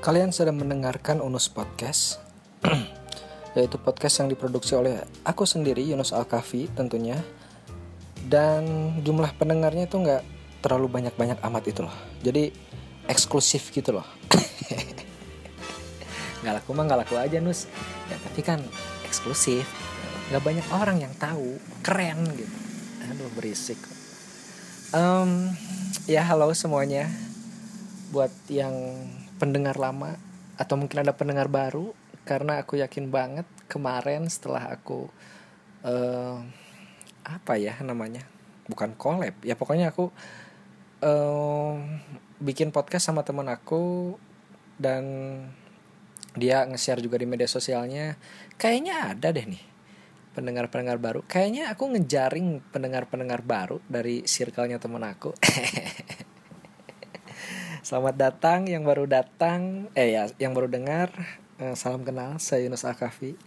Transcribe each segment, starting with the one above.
Kalian sedang mendengarkan Unus Podcast Yaitu podcast yang diproduksi oleh aku sendiri Yunus Alkafi tentunya. Dan jumlah pendengarnya itu nggak terlalu banyak-banyak amat itu loh. Jadi eksklusif gitu loh. Nggak laku mah nggak laku aja Nus. Ya tapi kan eksklusif. Nggak banyak orang yang tahu. Keren gitu. Aduh berisik. Um, Ya halo semuanya. Buat yang pendengar lama atau mungkin ada pendengar baru karena aku yakin banget kemarin setelah aku uh, apa ya namanya bukan collab ya pokoknya aku uh, bikin podcast sama teman aku dan dia nge-share juga di media sosialnya. Kayaknya ada deh nih pendengar-pendengar baru. Kayaknya aku ngejaring pendengar-pendengar baru dari circle-nya teman aku Selamat datang yang baru datang, eh ya yang baru dengar. Eh, salam kenal, saya Yunus Akafi.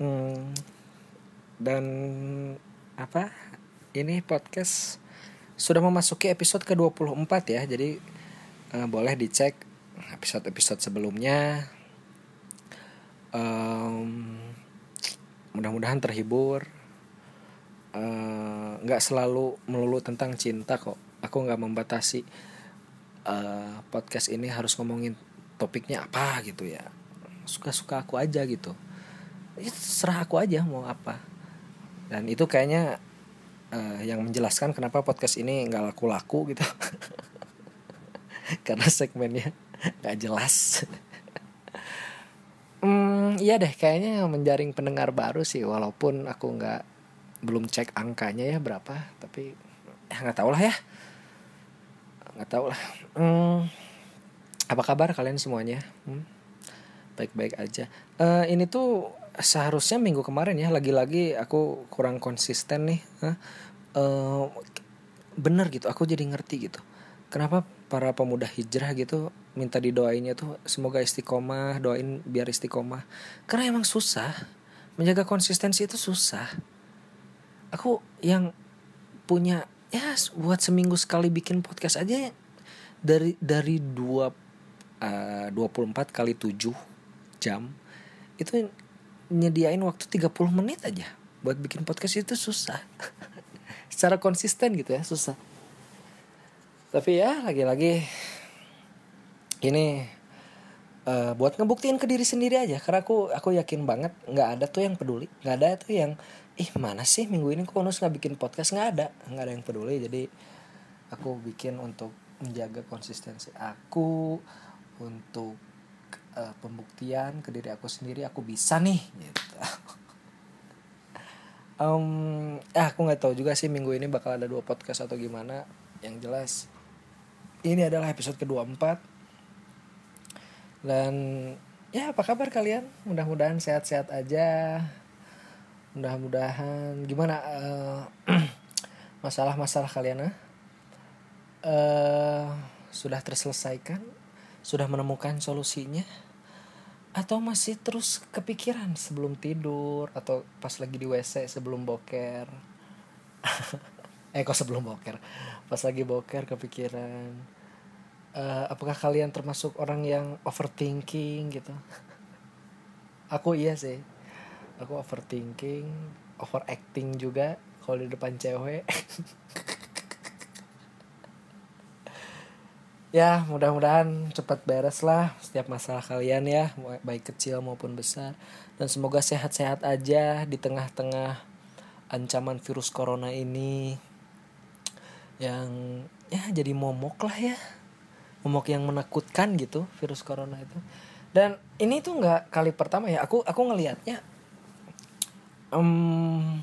Hmm, dan apa? Ini podcast sudah memasuki episode ke-24 ya. Jadi eh, boleh dicek episode-episode sebelumnya. Um, mudah-mudahan terhibur. Nggak uh, selalu melulu tentang cinta kok. Aku nggak membatasi uh, podcast ini harus ngomongin topiknya apa gitu ya. Suka-suka aku aja gitu. Itu serah aku aja mau apa. Dan itu kayaknya uh, yang menjelaskan kenapa podcast ini nggak laku-laku gitu. Karena segmennya nggak jelas. Hmm, iya deh kayaknya menjaring pendengar baru sih walaupun aku nggak belum cek angkanya ya berapa tapi ya nggak tahu lah ya nggak tahu lah. Hmm, apa kabar kalian semuanya? Hmm, baik-baik aja. Uh, ini tuh seharusnya minggu kemarin ya lagi-lagi aku kurang konsisten nih huh? uh, bener gitu aku jadi ngerti gitu. Kenapa para pemuda hijrah gitu minta didoainnya tuh semoga istiqomah doain biar istiqomah. Karena emang susah menjaga konsistensi itu susah. Aku yang punya ya buat seminggu sekali bikin podcast aja dari dari dua uh, 24 kali 7 jam itu nyediain waktu 30 menit aja. Buat bikin podcast itu susah. Secara konsisten gitu ya susah. Tapi ya lagi-lagi ini uh, buat ngebuktiin ke diri sendiri aja. Karena aku aku yakin banget nggak ada tuh yang peduli. Nggak ada tuh yang ih mana sih minggu ini kok nus nggak bikin podcast? Nggak ada. Nggak ada yang peduli. Jadi aku bikin untuk menjaga konsistensi aku untuk uh, pembuktian ke diri aku sendiri aku bisa nih gitu. Um, eh aku nggak tahu juga sih minggu ini bakal ada dua podcast atau gimana. Yang jelas ini adalah episode kedua empat dan ya apa kabar kalian? Mudah-mudahan sehat-sehat aja. Mudah-mudahan gimana uh, masalah-masalah kalian uh? Uh, sudah terselesaikan? Sudah menemukan solusinya? Atau masih terus kepikiran sebelum tidur? Atau pas lagi di WC sebelum boker? Eh kok sebelum boker? Pas lagi boker kepikiran uh, apakah kalian termasuk orang yang overthinking gitu? Aku iya sih. Aku overthinking overacting juga kalau di depan cewek. Ya mudah-mudahan cepat beres lah setiap masalah kalian ya baik kecil maupun besar. Dan semoga sehat-sehat aja di tengah-tengah ancaman virus corona ini. Yang ya jadi momok lah ya momok yang menakutkan gitu virus corona itu. Dan ini tuh nggak kali pertama ya aku aku ngelihatnya um,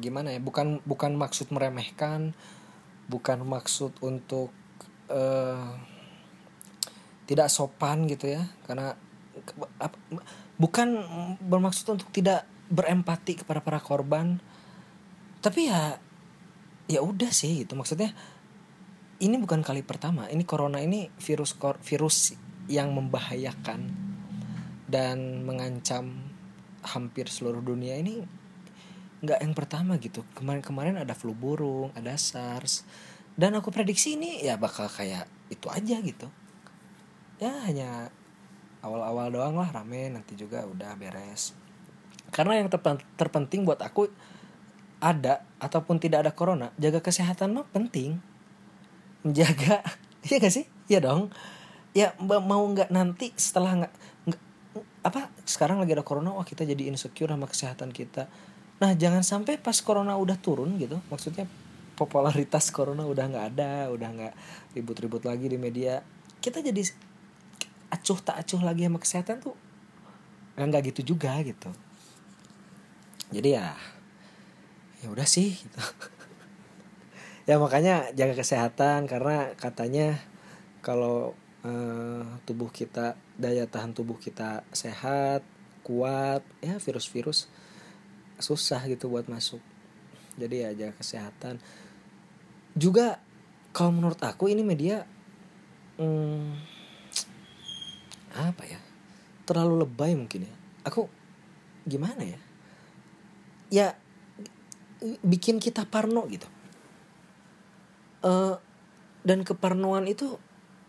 gimana ya bukan bukan maksud meremehkan bukan maksud untuk uh, tidak sopan gitu ya karena bukan bermaksud untuk tidak berempati kepada para korban tapi ya ya udah sih gitu maksudnya ini bukan kali pertama. Ini corona ini virus virus yang membahayakan dan mengancam hampir seluruh dunia ini nggak yang pertama gitu. Kemarin-kemarin ada flu burung ada SARS. Dan aku prediksi ini ya bakal kayak itu aja gitu. Ya hanya awal-awal doang lah rame nanti juga udah beres. Karena yang terpen- terpenting buat aku ada ataupun tidak ada corona jaga kesehatan mah penting menjaga. Iya gak sih? Iya dong. Ya mau nggak nanti setelah nggak apa sekarang lagi ada corona wah kita jadi insecure sama kesehatan kita. Nah jangan sampai pas corona udah turun gitu maksudnya popularitas corona udah nggak ada udah nggak ribut-ribut lagi di media kita jadi acuh tak acuh lagi sama kesehatan tuh nggak gitu juga gitu. Jadi ya ya udah sih gitu ya makanya jaga kesehatan karena katanya kalau eh, tubuh kita daya tahan tubuh kita sehat kuat ya virus-virus susah gitu buat masuk. Jadi ya jaga kesehatan. Juga kalau menurut aku ini media hmm, apa ya terlalu lebay mungkin ya. Aku gimana ya? Ya bikin kita parno gitu eh dan keparnoan itu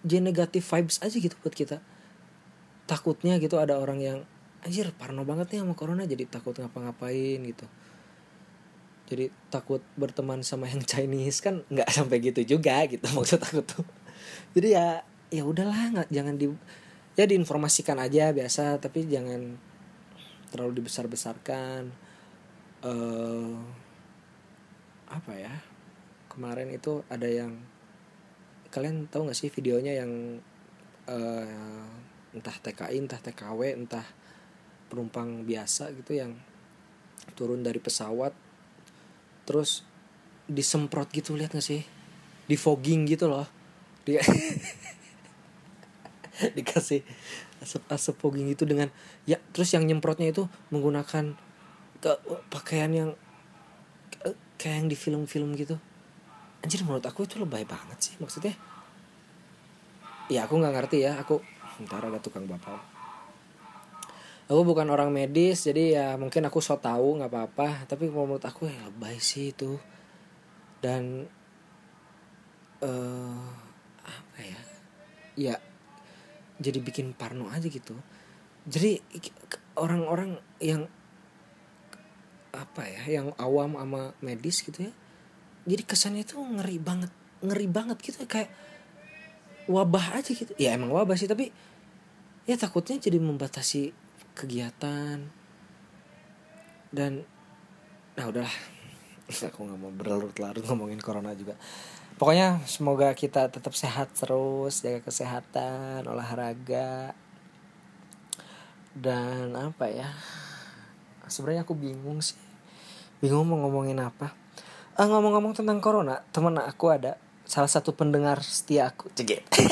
jadi negatif vibes aja gitu buat kita. Takutnya gitu ada orang yang anjir parno banget nih sama corona jadi takut ngapa-ngapain gitu. Jadi takut berteman sama yang Chinese kan nggak sampai gitu juga gitu maksud aku tuh. Jadi ya ya udahlah nggak jangan di ya diinformasikan aja biasa tapi jangan terlalu dibesar-besarkan. Eh apa ya kemarin itu ada yang kalian tahu nggak sih videonya yang eh, entah TKI entah TKW entah penumpang biasa gitu yang turun dari pesawat terus disemprot gitu lihat nggak sih? Di fogging gitu loh. Dia dikasih asap asap fogging itu dengan ya terus yang nyemprotnya itu menggunakan ke, pakaian yang kayak yang di film-film gitu anjir menurut aku itu lebay banget sih maksudnya. Ya aku nggak ngerti ya aku ntar ada tukang bapak aku bukan orang medis jadi ya mungkin aku so tahu nggak apa-apa. Tapi menurut aku ya lebay sih itu. Dan eh apa ya? Ya jadi bikin parno aja gitu. Jadi orang-orang yang apa ya yang awam sama medis gitu ya jadi kesannya tuh ngeri banget ngeri banget gitu kayak wabah aja gitu. Ya emang wabah sih tapi ya takutnya jadi membatasi kegiatan. Dan nah udahlah. Aku nggak mau berlarut-larut ngomongin corona juga. Pokoknya semoga kita tetap sehat terus jaga kesehatan olahraga. Dan apa ya? Sebenarnya aku bingung sih. Bingung mau ngomongin apa ah ngomong-ngomong tentang corona temen aku ada salah satu pendengar setia aku. Cegit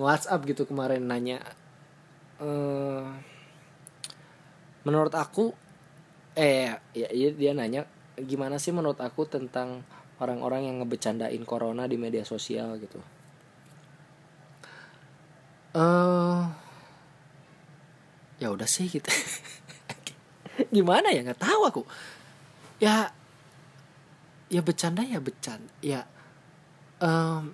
WhatsApp gitu kemarin nanya eh menurut aku eh ya, ya dia nanya gimana sih menurut aku tentang orang-orang yang ngebecandain corona di media sosial gitu? Eh ya udah sih gitu. Gimana ya? Nggak tahu aku ya ya bercanda ya bercanda ya em,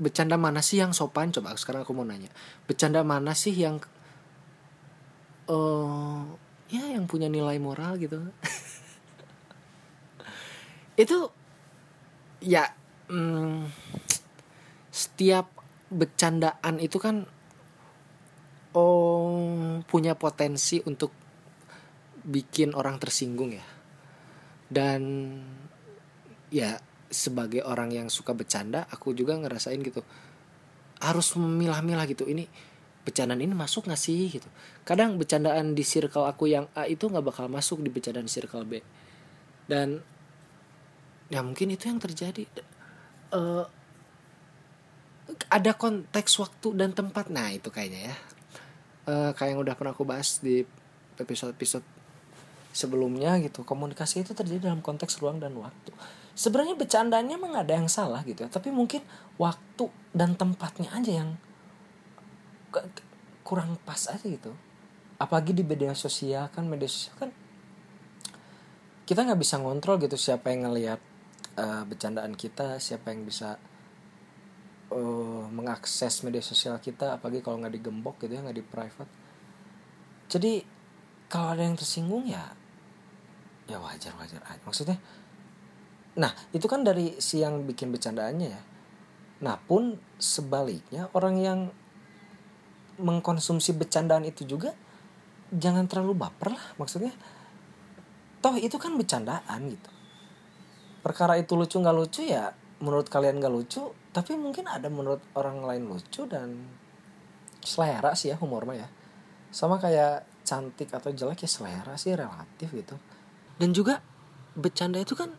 bercanda mana sih yang sopan? Coba sekarang aku mau nanya. Bercanda mana sih yang eh ya yang punya nilai moral gitu? Itu ya mm, setiap bercandaan itu kan oh punya potensi untuk bikin orang tersinggung ya dan ya sebagai orang yang suka bercanda aku juga ngerasain gitu. Harus memilah-milah gitu ini bercandaan ini masuk gak sih gitu. Kadang bercandaan di circle aku yang A itu nggak bakal masuk di bercandaan circle B. Dan ya mungkin itu yang terjadi. Eh, ada konteks waktu dan tempat. Nah itu kayaknya ya. Eh, kayak yang udah pernah aku bahas di episode-episode sebelumnya gitu komunikasi itu terjadi dalam konteks ruang dan waktu. Sebenarnya bercandanya emang ada yang salah gitu ya tapi mungkin waktu dan tempatnya aja yang kurang pas aja gitu. Apalagi di media sosial kan media sosial kan kita nggak bisa ngontrol gitu siapa yang ngelihat eh, bercandaan kita siapa yang bisa uh, mengakses media sosial kita apalagi kalau nggak digembok gitu ya nggak di private. Jadi kalau ada yang tersinggung ya ya wajar wajar aja. Maksudnya nah itu kan dari si yang bikin bercandaannya ya. Nah pun sebaliknya orang yang mengkonsumsi bercandaan itu juga jangan terlalu baper lah. Maksudnya toh itu kan bercandaan gitu. Perkara itu lucu nggak lucu ya menurut kalian nggak lucu tapi mungkin ada menurut orang lain lucu dan selera sih ya humor mah ya. Sama kayak cantik atau jelek ya selera sih relatif gitu dan juga bercanda itu kan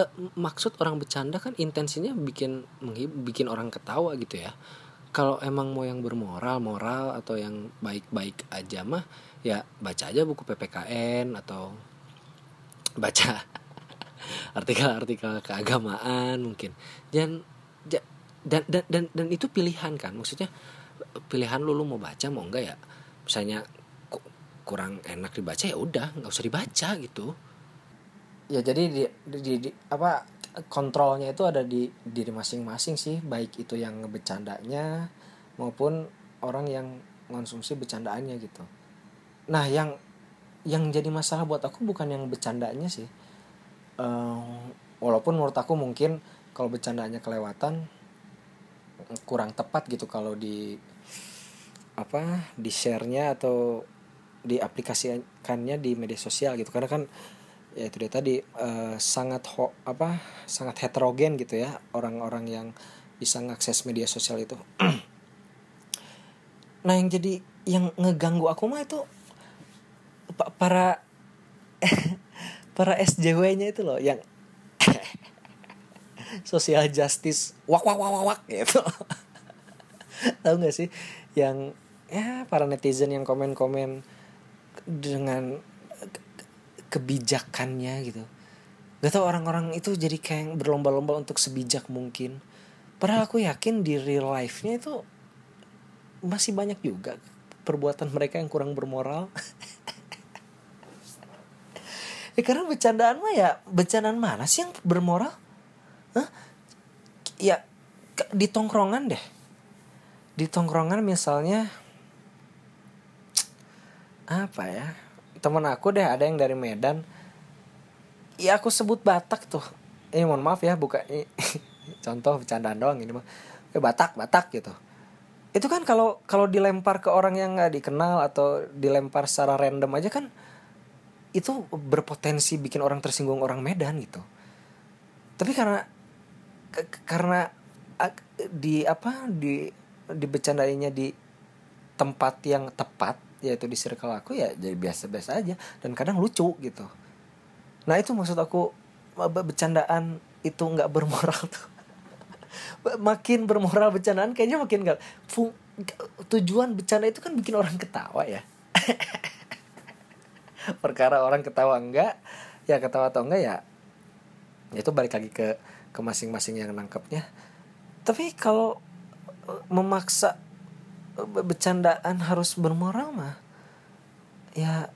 uh, maksud orang bercanda kan intensinya bikin bikin orang ketawa gitu ya. Kalau emang mau yang bermoral moral atau yang baik-baik aja mah ya baca aja buku PPKN atau baca artikel-artikel keagamaan mungkin. Dan dan dan dan dan itu pilihan kan. Maksudnya pilihan lu lu mau baca mau enggak ya? Misalnya kurang enak dibaca ya udah nggak usah dibaca gitu. Ya jadi di, di, di apa kontrolnya itu ada di diri masing-masing sih baik itu yang ngebecandanya maupun orang yang konsumsi bercandaannya gitu. Nah yang yang jadi masalah buat aku bukan yang bercandanya sih. Um, walaupun menurut aku mungkin kalau bercandanya kelewatan kurang tepat gitu kalau di apa di sharenya atau diaplikasikannya di media sosial gitu. Karena kan ya itu dia tadi uh, sangat ho, apa sangat heterogen gitu ya orang-orang yang bisa ngakses media sosial itu. Nah yang jadi yang ngeganggu aku mah itu para para SJW-nya itu loh yang social justice wak wak wak wak, wak gitu. Tahu nggak sih? Yang ya para netizen yang komen-komen dengan kebijakannya gitu. Gak tau orang-orang itu jadi kayak berlomba-lomba untuk sebijak mungkin. Padahal aku yakin di real life-nya itu masih banyak juga perbuatan mereka yang kurang bermoral. Ya karena bercandaan mah ya bercandaan mana sih yang bermoral? Hah? ya di tongkrongan deh. Di tongkrongan misalnya apa ya? Temen aku deh ada yang dari Medan. Ya aku sebut Batak tuh. Eh mohon maaf ya buka contoh bercandaan doang ini mah. Eh, Batak Batak gitu. Itu kan kalau kalau dilempar ke orang yang nggak dikenal atau dilempar secara random aja kan itu berpotensi bikin orang tersinggung orang Medan gitu. Tapi karena karena di apa di di bercandainya di tempat yang tepat yaitu di circle aku ya jadi biasa-biasa aja dan kadang lucu gitu. Nah itu maksud aku bercandaan itu nggak bermoral tuh. Makin bermoral bercandaan kayaknya makin nggak tujuan bercanda itu kan bikin orang ketawa ya. Perkara orang ketawa enggak ya ketawa atau enggak ya itu balik lagi ke ke masing-masing yang nangkepnya. Tapi kalau memaksa bercandaan harus bermoral mah. Ya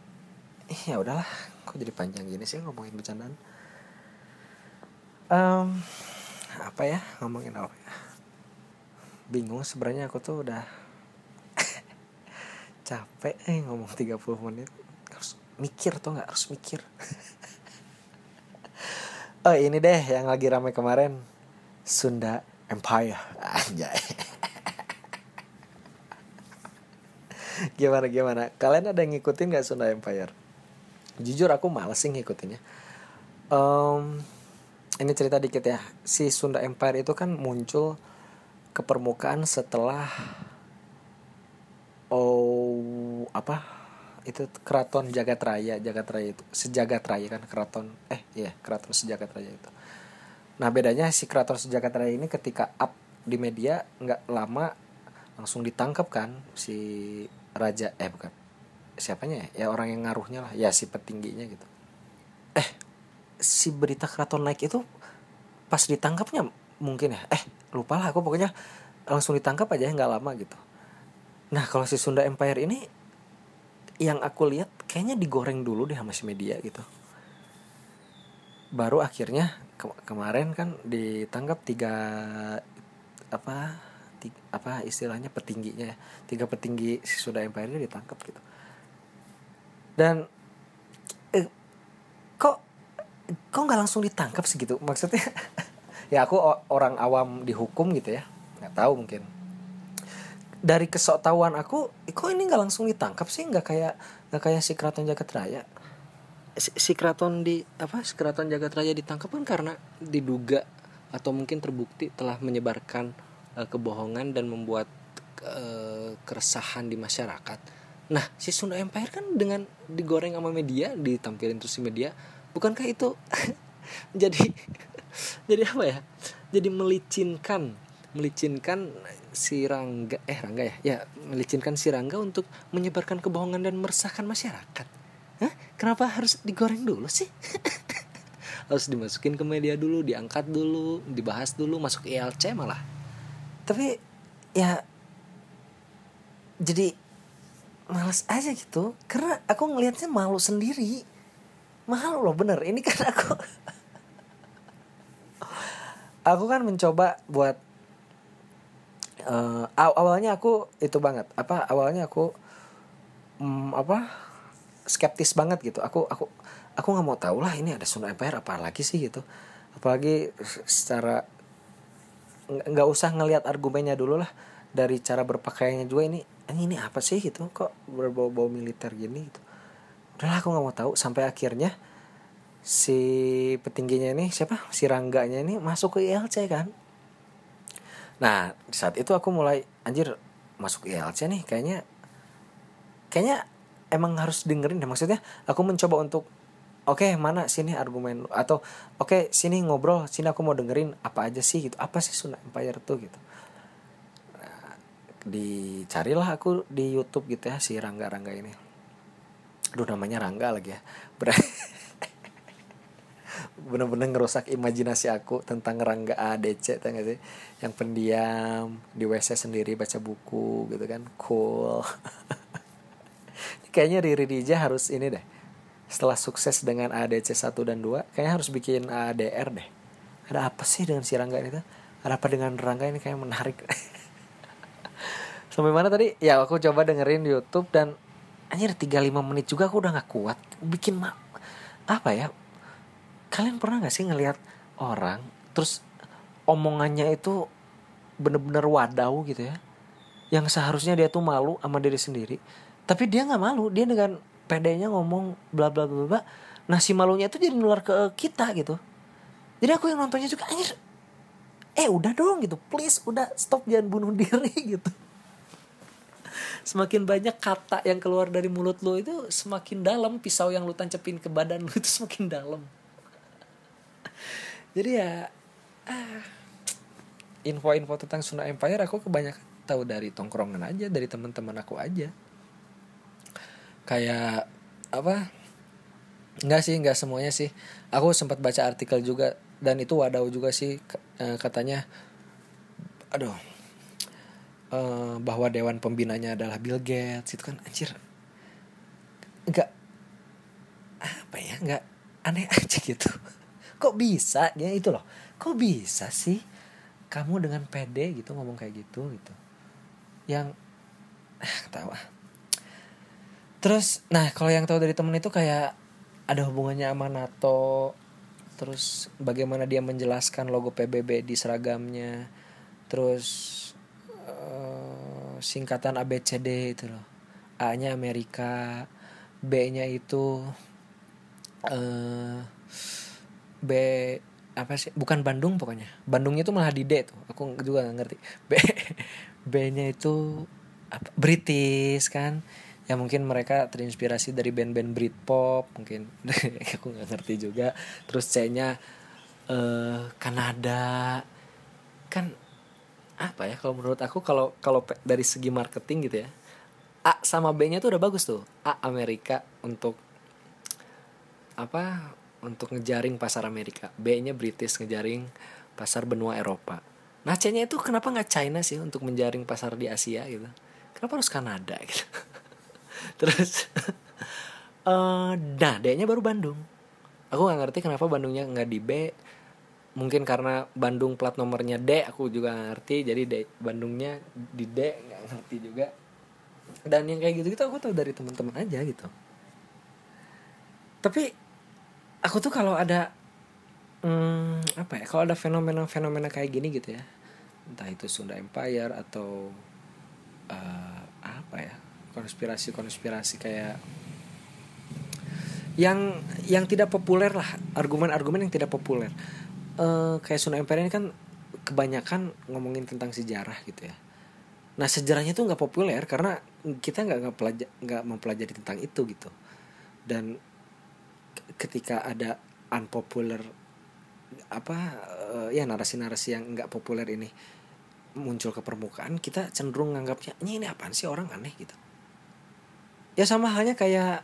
ya udahlah kok jadi panjang gini sih ngomongin bercandaan? Um, apa ya ngomongin apa ya? Bingung sebenarnya aku tuh udah capek eh ngomong 30 menit. Harus mikir tuh nggak? Harus mikir. Oh ini deh yang lagi ramai kemarin. Sunda Empire. Anjay gimana gimana? Kalian ada yang ngikutin gak Sunda Empire? Jujur aku males sih ngikutinnya. Um, ini cerita dikit ya. Si Sunda Empire itu kan muncul ke permukaan setelah oh apa? Itu keraton Jagat Raya Jagat Raya itu sejagat raya kan keraton. Eh iya keraton sejagat raya itu. Nah bedanya si keraton sejagat raya ini ketika up di media nggak lama langsung ditangkap kan si raja eh bukan. Siapanya ya? Ya orang yang ngaruhnya lah. Ya si petingginya gitu. Eh si berita keraton naik itu pas ditangkapnya mungkin ya? Eh lupa lah aku pokoknya. Langsung ditangkap aja nggak lama gitu. Nah kalau si Sunda Empire ini yang aku lihat kayaknya digoreng dulu deh sama si media gitu. Baru akhirnya ke kemarin kan ditangkap tiga apa tiga, apa istilahnya petingginya ya. tiga petinggi si Sunda Empire ini ditangkap gitu. Dan eh, kok kok nggak langsung ditangkap sih gitu? Maksudnya ya aku orang awam dihukum gitu ya. Nggak tahu mungkin. Dari kesoktahuan aku kok ini nggak langsung ditangkap sih? Nggak kayak nggak kayak si keraton jagat raya. Si, si keraton di apa si keraton jagat raya ditangkap kan karena diduga atau mungkin terbukti telah menyebarkan uh, kebohongan dan membuat uh, keresahan di masyarakat. Nah si Sunda Empire kan dengan digoreng sama media ditampilin terus di media bukankah itu jadi jadi apa ya? Jadi melicinkan melicinkan si Rangga eh Rangga ya? Ya melicinkan si Rangga untuk menyebarkan kebohongan dan meresahkan masyarakat. Hah? kenapa harus digoreng dulu sih? Harus dimasukin ke media dulu diangkat dulu dibahas dulu masuk ILC malah tapi ya jadi males aja gitu. Karena aku ngelihatnya malu sendiri. Malu loh bener. Ini kan aku aku kan mencoba buat uh, awalnya aku itu banget. Apa awalnya aku um, apa skeptis banget gitu. Aku aku aku nggak mau tahu lah ini ada Sunda Empire apa lagi sih gitu. Apalagi secara nggak usah ngelihat argumennya dulu lah dari cara berpakaiannya juga. Ini ini apa sih? gitu. Kok berbau-bau militer gini? gitu. Udahlah aku nggak mau tahu. Sampai akhirnya si petingginya ini siapa? Si rangganya ini masuk ke ILC kan. Nah saat itu aku mulai anjir masuk ILC nih kayaknya kayaknya emang harus dengerin deh. Maksudnya aku mencoba untuk oke okay, mana sini argumen atau oke okay, sini ngobrol sini aku mau dengerin apa aja sih gitu. Apa sih Sunda Empire tuh? Gitu. Nah, dicarilah aku di YouTube gitu ya si Rangga Rangga ini. Aduh namanya Rangga lagi ya. Bener-bener ngerusak imajinasi aku tentang Rangga ADC gak sih? Yang pendiam di WC sendiri baca buku gitu kan. Cool. Kayaknya Riri Dija harus ini deh setelah sukses dengan ADC 1 dan 2 kayaknya harus bikin ADR deh. Ada apa sih dengan si Rangga ini tuh? Ada apa dengan Rangga ini kayak menarik? Sampai mana tadi? Ya aku coba dengerin di YouTube dan anjir 35 menit juga aku udah gak kuat. Bikin ma apa ya? Kalian pernah gak sih ngelihat orang terus omongannya itu bener-bener wadau gitu ya? Yang seharusnya dia tuh malu sama diri sendiri tapi dia nggak malu. Dia dengan pedenya ngomong bla bla bla bla nah si malunya itu jadi nular ke kita gitu. Jadi aku yang nontonnya juga anjir eh udah dong gitu. Please udah stop jangan bunuh diri gitu. Semakin banyak kata yang keluar dari mulut lo itu semakin dalam pisau yang lu tancepin ke badan lu itu semakin dalam. Jadi ya ah, info-info tentang Sunda Empire aku kebanyakan tahu dari tongkrongan aja dari teman-teman aku aja kayak apa Enggak sih, enggak semuanya sih. Aku sempat baca artikel juga dan itu wadau juga sih eh, katanya aduh uh, bahwa dewan pembinanya adalah Bill Gates itu kan anjir enggak apa ya enggak aneh aja gitu. Kok bisa ya itu loh. Kok bisa sih kamu dengan pede gitu ngomong kayak gitu gitu? Yang ah, ketawa terus nah kalau yang tahu dari temen itu kayak ada hubungannya sama NATO terus bagaimana dia menjelaskan logo PBB di seragamnya terus uh, singkatan ABCD itu loh. A-nya Amerika B-nya itu uh, B apa sih? Bukan Bandung pokoknya. Bandungnya itu malah di D tuh. Aku juga gak ngerti. B B nya itu apa? British kan ya mungkin mereka terinspirasi dari band-band Britpop mungkin. Aku nggak ngerti juga. Terus C nya uh, Kanada. Kan apa ya kalau menurut aku kalau kalau dari segi marketing gitu ya A sama B nya tuh udah bagus tuh. A Amerika untuk apa untuk ngejaring pasar Amerika. B-nya British ngejaring pasar benua Eropa. Nah C-nya itu kenapa nggak China sih untuk menjaring pasar di Asia gitu? Kenapa harus Kanada gitu terus uh, nah D-nya baru Bandung. Aku nggak ngerti kenapa Bandungnya nggak di B. Mungkin karena Bandung plat nomornya D aku juga nggak ngerti. Jadi D Bandungnya di D nggak ngerti juga. Dan yang kayak gitu gitu aku tahu dari teman-teman aja gitu. Tapi aku tuh kalau ada hmm, apa ya kalau ada fenomena-fenomena kayak gini gitu ya. Entah itu Sunda Empire atau uh, konspirasi-konspirasi kayak yang yang tidak populer lah argumen-argumen yang tidak populer. Uh, kayak Sunda Empire ini kan kebanyakan ngomongin tentang sejarah gitu ya. Nah sejarahnya tuh nggak populer karena kita nggak nggak pelajari nggak mempelajari tentang itu gitu. Dan ketika ada unpopular apa uh, ya narasi-narasi yang nggak populer ini muncul ke permukaan kita cenderung nganggapnya ini apaan sih orang aneh? gitu ya sama halnya kayak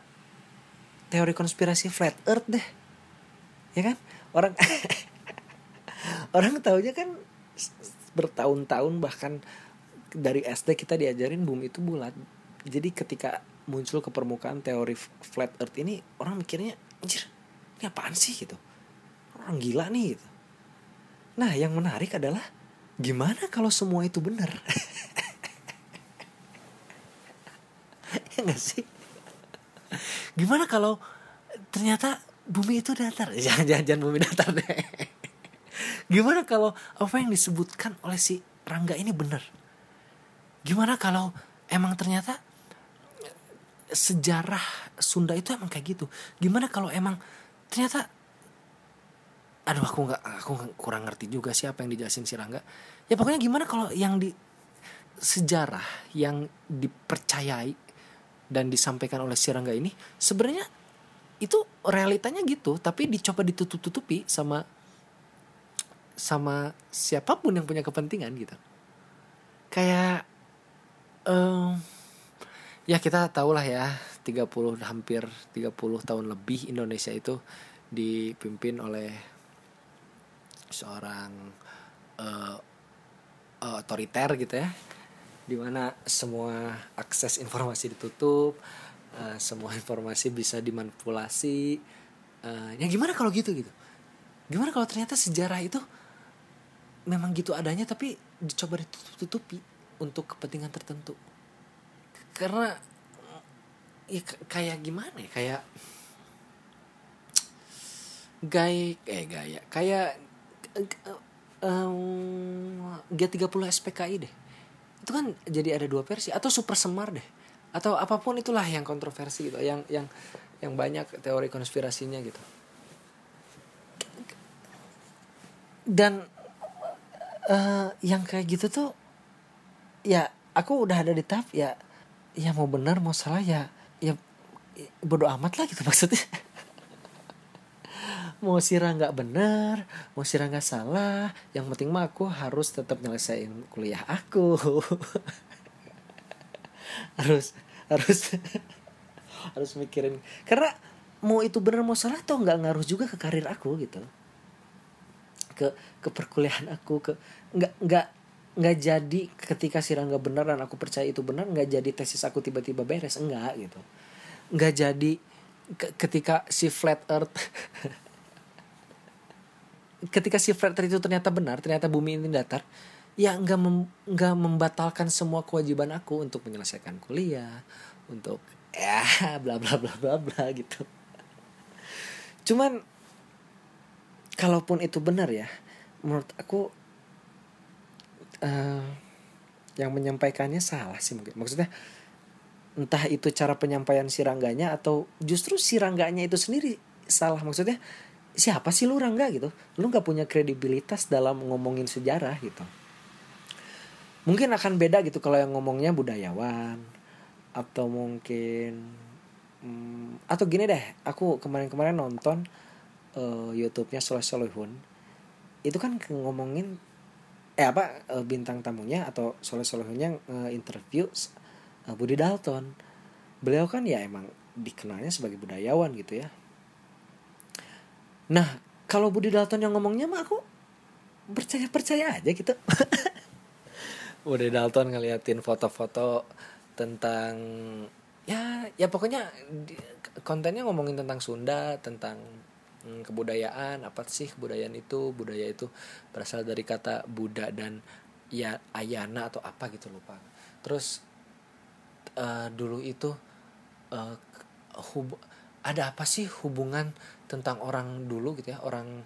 teori konspirasi flat earth deh. Ya kan? Orang orang taunya kan bertahun-tahun bahkan dari SD kita diajarin bumi itu bulat. Jadi ketika muncul ke permukaan teori flat earth ini orang mikirnya anjir ini apaan sih? gitu. Orang gila nih gitu. Nah yang menarik adalah gimana kalau semua itu benar ya gak sih? Gimana kalau ternyata bumi itu datar? Jangan jangan, bumi datar deh. Gimana kalau apa yang disebutkan oleh si Rangga ini benar? Gimana kalau emang ternyata sejarah Sunda itu emang kayak gitu? Gimana kalau emang ternyata aduh aku nggak aku kurang ngerti juga siapa yang dijelasin si Rangga. Ya pokoknya gimana kalau yang di sejarah yang dipercayai dan disampaikan oleh si Rangga ini sebenarnya itu realitanya gitu tapi dicoba ditutup-tutupi sama sama siapa pun yang punya kepentingan gitu. Kayak um, ya kita tahu lah ya 30 hampir 30 tahun lebih Indonesia itu dipimpin oleh seorang uh, otoriter gitu ya di mana semua akses informasi ditutup uh, semua informasi bisa dimanipulasi. Uh, ya gimana kalau gitu gitu? Gimana kalau ternyata sejarah itu memang gitu adanya tapi dicoba ditutup-tutupi untuk kepentingan tertentu? Karena ya kayak gimana ya? Kayak gaya eh gaya kayak um, G30 SPKI deh itu kan jadi ada dua versi. Atau super semar deh. Atau apa pun itulah yang kontroversi gitu. Yang yang yang banyak teori konspirasinya gitu. Dan uh, yang kayak gitu tuh ya aku udah ada di tahap ya ya mau benar mau salah ya ya bodoh amat lah gitu maksudnya mau Sira nggak benar mau Sira nggak salah yang penting mah aku harus tetap nyelesain kuliah aku. Harus harus harus mikirin. Karena mau itu benar mau salah tuh nggak ngaruh juga ke karir aku gitu. Ke ke perkuliahan aku ke nggak nggak nggak jadi ketika Sira nggak benar dan aku percaya itu benar nggak jadi tesis aku tiba-tiba beres enggak gitu. Nggak jadi ketika si flat earth ketika si earth itu ternyata benar ternyata bumi ini datar ya nggak mem, nggak membatalkan semua kewajiban aku untuk menyelesaikan kuliah untuk ya bla bla bla bla bla gitu. Cuman kalaupun itu benar ya menurut aku uh, yang menyampaikannya salah sih mungkin. Maksudnya entah itu cara penyampaian sirangganya atau justru sirangganya itu sendiri salah. Maksudnya siapa sih lu Rangga gitu? Lu nggak punya kredibilitas dalam ngomongin sejarah gitu. Mungkin akan beda gitu kalau yang ngomongnya budayawan atau mungkin hmm, atau gini deh aku kemarin-kemarin nonton uh, YouTube-nya Soleh Solehun. Itu kan ngomongin eh apa uh, bintang tamunya atau Soleh Solehunnya uh, interview uh, Budi Dalton. Beliau kan ya emang dikenalnya sebagai budayawan gitu ya Nah, kalau Budi Dalton yang ngomongnya mah aku percaya-percaya aja gitu. Budi Dalton ngeliatin foto-foto tentang ya ya pokoknya kontennya ngomongin tentang Sunda, tentang hmm, kebudayaan apa sih kebudayaan itu budaya itu berasal dari kata Buddha dan ya ayana atau apa gitu lupa terus uh, dulu itu uh, hub ada apa sih hubungan tentang orang dulu gitu ya orang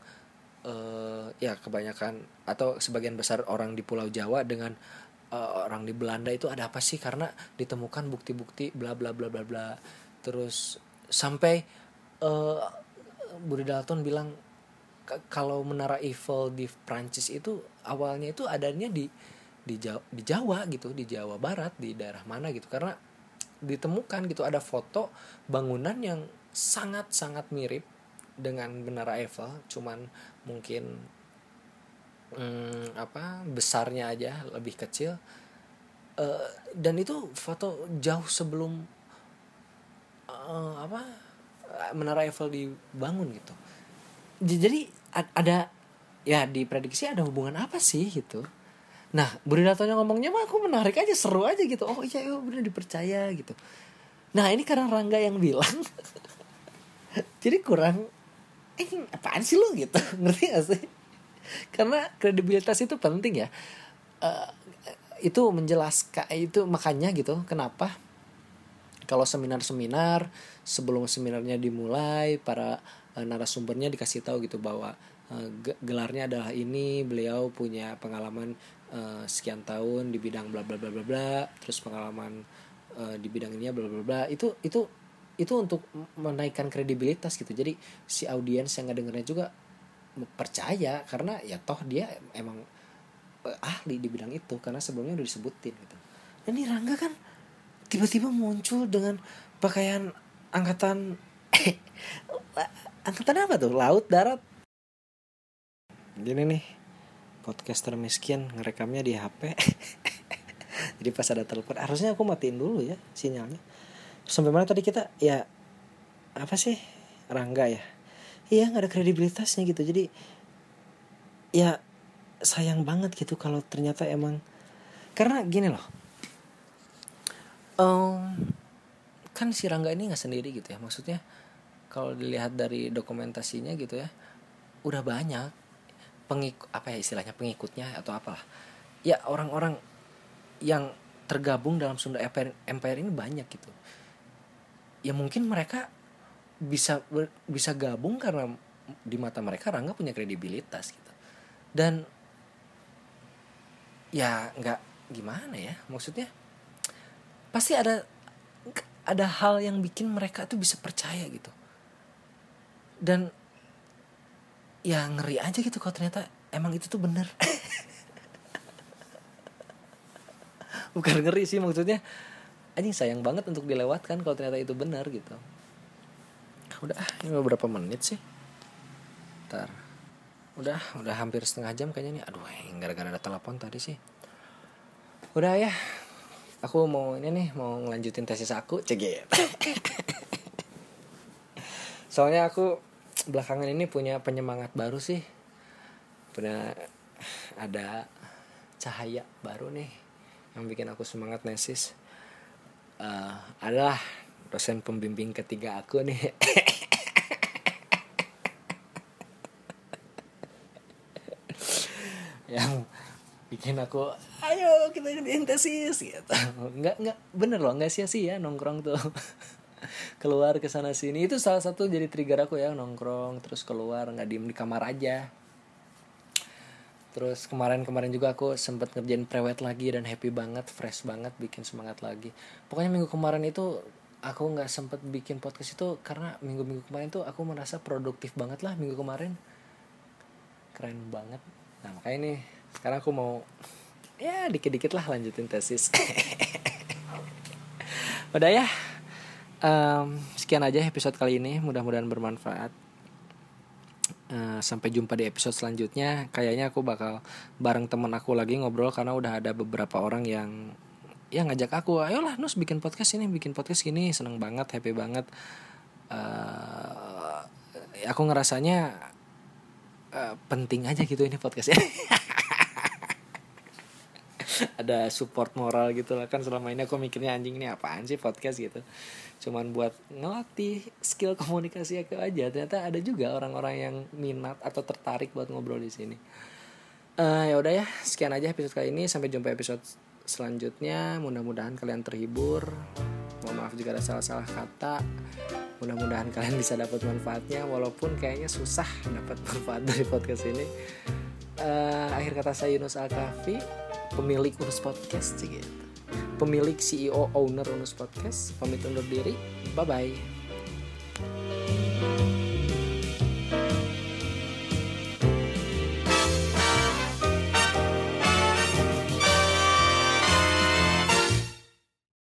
uh, ya kebanyakan atau sebagian besar orang di Pulau Jawa dengan uh, orang di Belanda itu ada apa sih? Karena ditemukan bukti-bukti bla bla bla bla bla. Terus sampai uh, Budi Dalton bilang kalau menara Eiffel di Prancis itu awalnya itu adanya di di Jawa, di Jawa gitu di Jawa Barat di daerah mana gitu. Karena ditemukan gitu ada foto bangunan yang sangat sangat mirip dengan menara Eiffel cuman mungkin hmm, apa besarnya aja lebih kecil. Uh, dan itu foto jauh sebelum uh, apa menara Eiffel dibangun gitu. Jadi ada ya diprediksi ada hubungan apa sih gitu. Nah Budi Datonya ngomongnya mah aku menarik aja seru aja gitu. Oh iya iya bener dipercaya gitu. Nah ini karena Rangga yang bilang. Jadi kurang eh apaan sih lu? gitu. Ngerti gak sih? Karena kredibilitas itu penting ya. Uh, itu menjelaskan itu makanya gitu kenapa kalau seminar-seminar sebelum seminarnya dimulai para uh, narasumbernya dikasih tahu gitu bahwa uh, gelarnya adalah ini beliau punya pengalaman uh, sekian tahun di bidang bla bla bla bla bla terus pengalaman uh, di bidang ini bla bla bla itu itu itu untuk menaikkan kredibilitas gitu. Jadi si audiens yang ngedengernya juga percaya karena ya toh dia emang uh, ahli di bidang itu karena sebelumnya udah disebutin gitu. Dan ini Rangga kan tiba-tiba muncul dengan pakaian angkatan angkatan apa tuh? Laut darat. Gini nih podcaster miskin ngerekamnya di HP jadi pas ada telepon harusnya aku matiin dulu ya sinyalnya sampai mana tadi kita ya apa sih? Rangga ya? Iya nggak ada kredibilitasnya gitu. Jadi ya sayang banget gitu kalau ternyata emang karena gini loh. Um, kan si Rangga ini nggak sendiri gitu ya. Maksudnya kalau dilihat dari dokumentasinya gitu ya udah banyak pengikut apa ya istilahnya pengikutnya atau apalah. Ya orang-orang yang tergabung dalam Sunda Empire, Empire ini banyak gitu ya mungkin mereka bisa bisa gabung karena di mata mereka Rangga punya kredibilitas gitu. Dan ya nggak gimana ya maksudnya pasti ada ada hal yang bikin mereka tuh bisa percaya gitu. Dan ya ngeri aja gitu kalau ternyata emang itu tuh bener. Bukan ngeri sih maksudnya anjing sayang banget untuk dilewatkan kalau ternyata itu benar gitu. Udah ini beberapa menit sih? Ntar. Udah udah hampir setengah jam kayaknya nih. Aduh gara-gara ada telepon tadi sih. Udah ya aku mau ini nih mau ngelanjutin tesis aku cegit. Soalnya aku belakangan ini punya penyemangat baru sih. Punya ada cahaya baru nih yang bikin aku semangat nesis uh, adalah dosen pembimbing ketiga aku nih. Yang bikin aku ayo kita jadi tesis gitu. Nggak nggak bener loh nggak sia-sia nongkrong tuh. Keluar ke sana sini. Itu salah satu jadi trigger aku ya nongkrong terus keluar nggak diem di kamar aja terus kemarin-kemarin juga aku sempet ngerjain prewed lagi dan happy banget fresh banget bikin semangat lagi. Pokoknya minggu kemarin itu aku nggak sempet bikin podcast itu karena minggu-minggu kemarin tuh aku merasa produktif banget lah minggu kemarin. Keren banget. Nah makanya ini sekarang aku mau ya dikit-dikit lah lanjutin tesis. Udah ya um, sekian aja episode kali ini. Mudah-mudahan bermanfaat uh, sampai jumpa di episode selanjutnya. Kayaknya aku bakal bareng teman aku lagi ngobrol karena udah ada beberapa orang yang ya ngajak aku ayolah nus bikin podcast ini bikin podcast ini seneng banget happy banget. Uh, aku ngerasanya uh, penting aja gitu ini podcast ini ada support moral gitu lah. Kan selama ini aku mikirnya anjing ini apaan sih podcast? gitu. Cuman buat ngelatih skill komunikasi aku aja ternyata ada juga orang-orang yang minat atau tertarik buat ngobrol di sini. Uh, ya udah ya sekian aja episode kali ini. Sampai jumpa episode selanjutnya. Mudah-mudahan kalian terhibur. Mohon maaf jika ada salah-salah kata. Mudah-mudahan kalian bisa dapat manfaatnya walaupun kayaknya susah dapat manfaat dari podcast ini. Uh, akhir kata saya Yunus Alkafi pemilik Unus Podcast gitu. Pemilik CEO owner Unus Podcast pamit undur diri. Bye bye